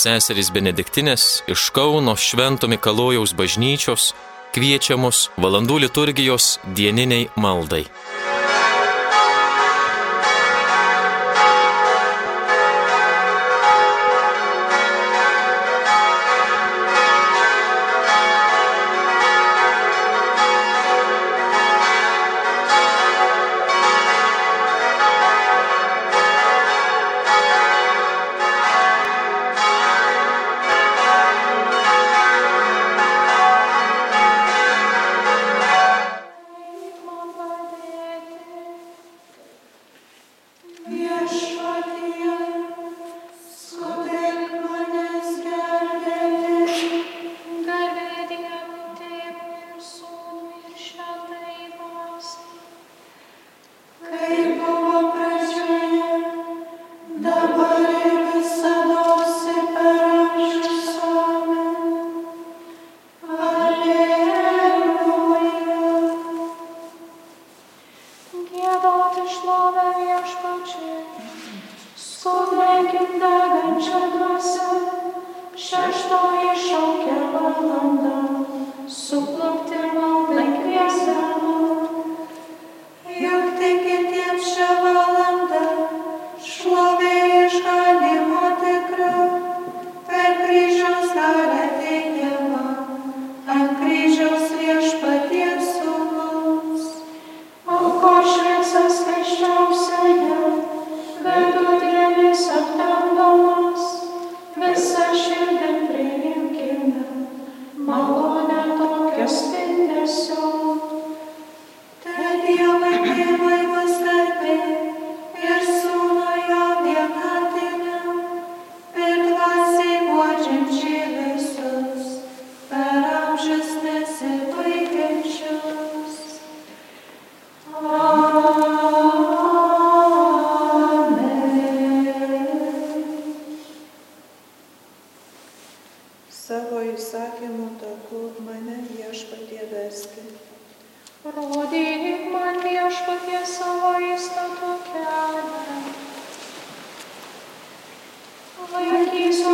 seserys Benediktinės iš Kauno Švento Mikalojaus bažnyčios kviečiamus valandų liturgijos dieniniai maldai.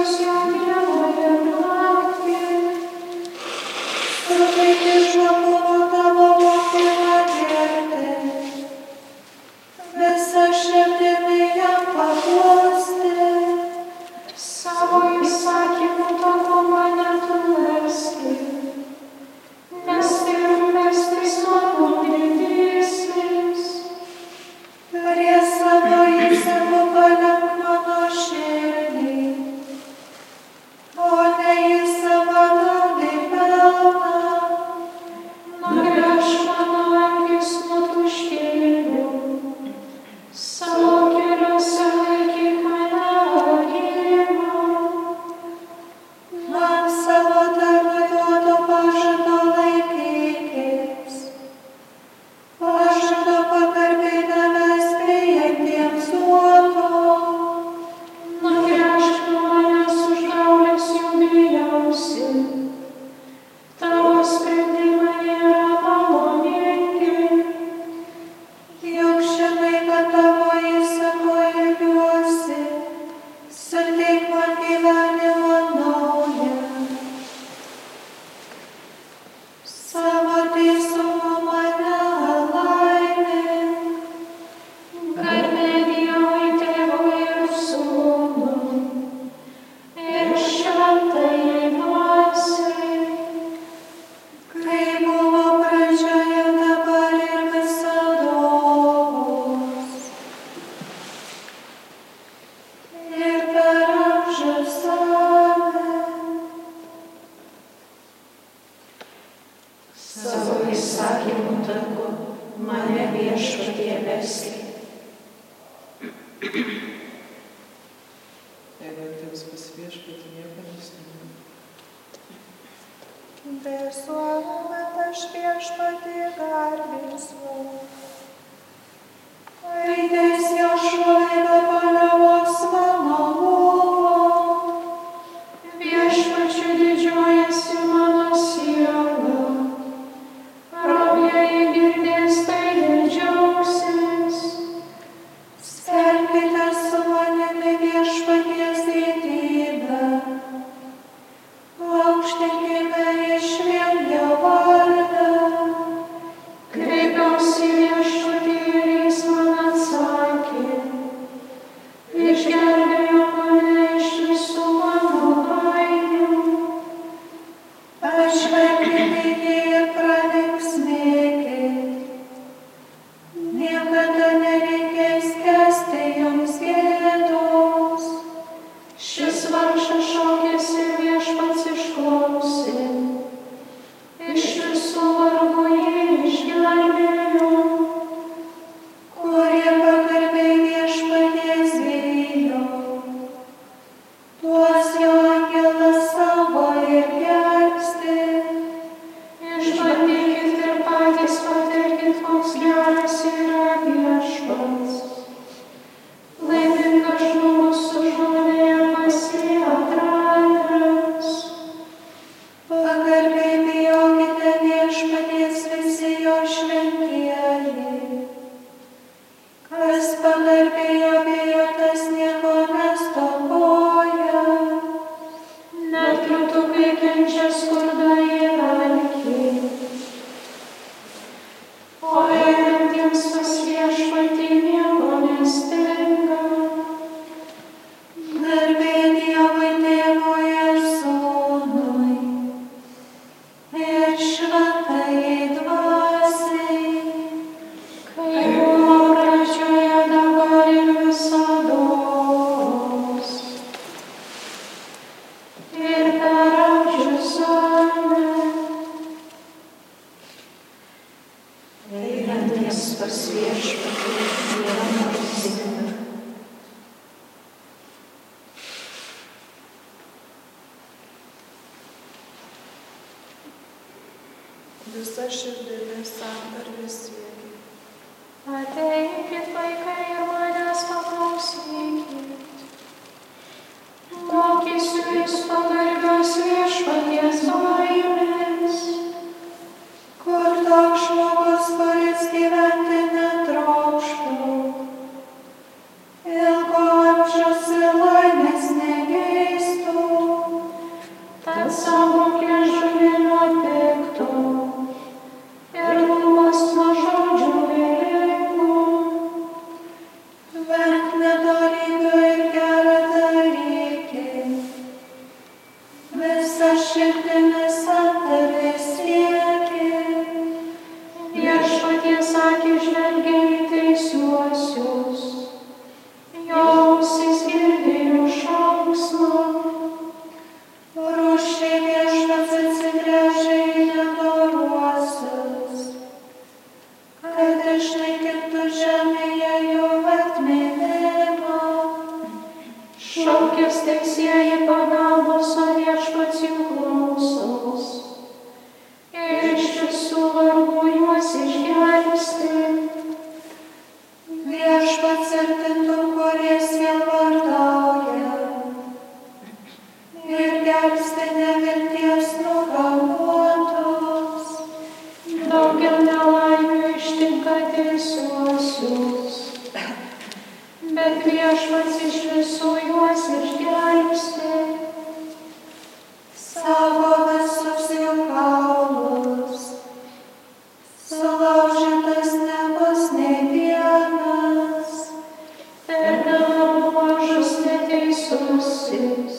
Krishna su manimi visa širdimi santarvė siekia. Ateikit vaikai ir manęs paklausykit. Mokysiu jūs pagarbios viešpaties laimės. So is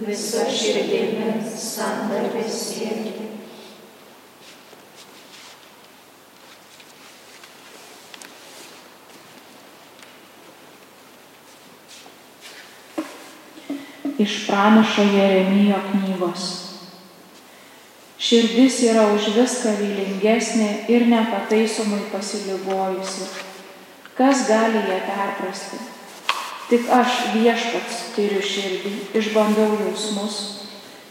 visą širdimi santarvė siekti. Iš pranašo Jeremijo knygos. Širdis yra už viską vylingesnė ir nepataisomai pasiligojusi. Kas gali ją perprasti? Tik aš viešpats tyriu širdį, išbandau jausmus,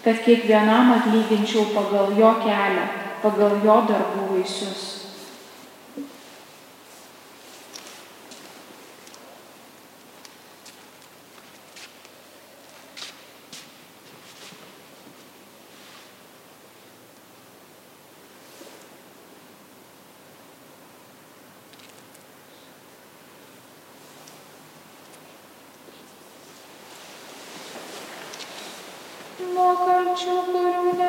kad kiekvienam atlyginčiau pagal jo kelią, pagal jo darbų vaisius. muhakkak çok ölümüne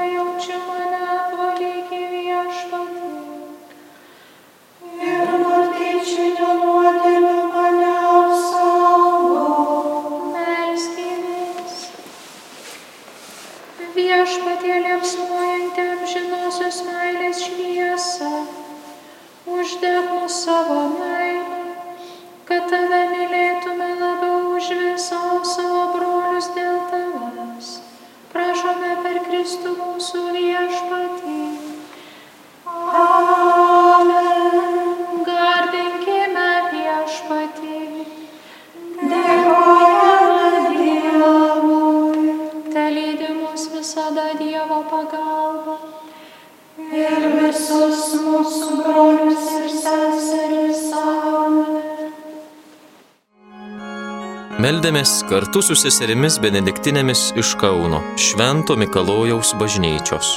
meldėmės kartu su seserimis Benediktinėmis iš Kauno Švento Mikalojaus bažnyčios.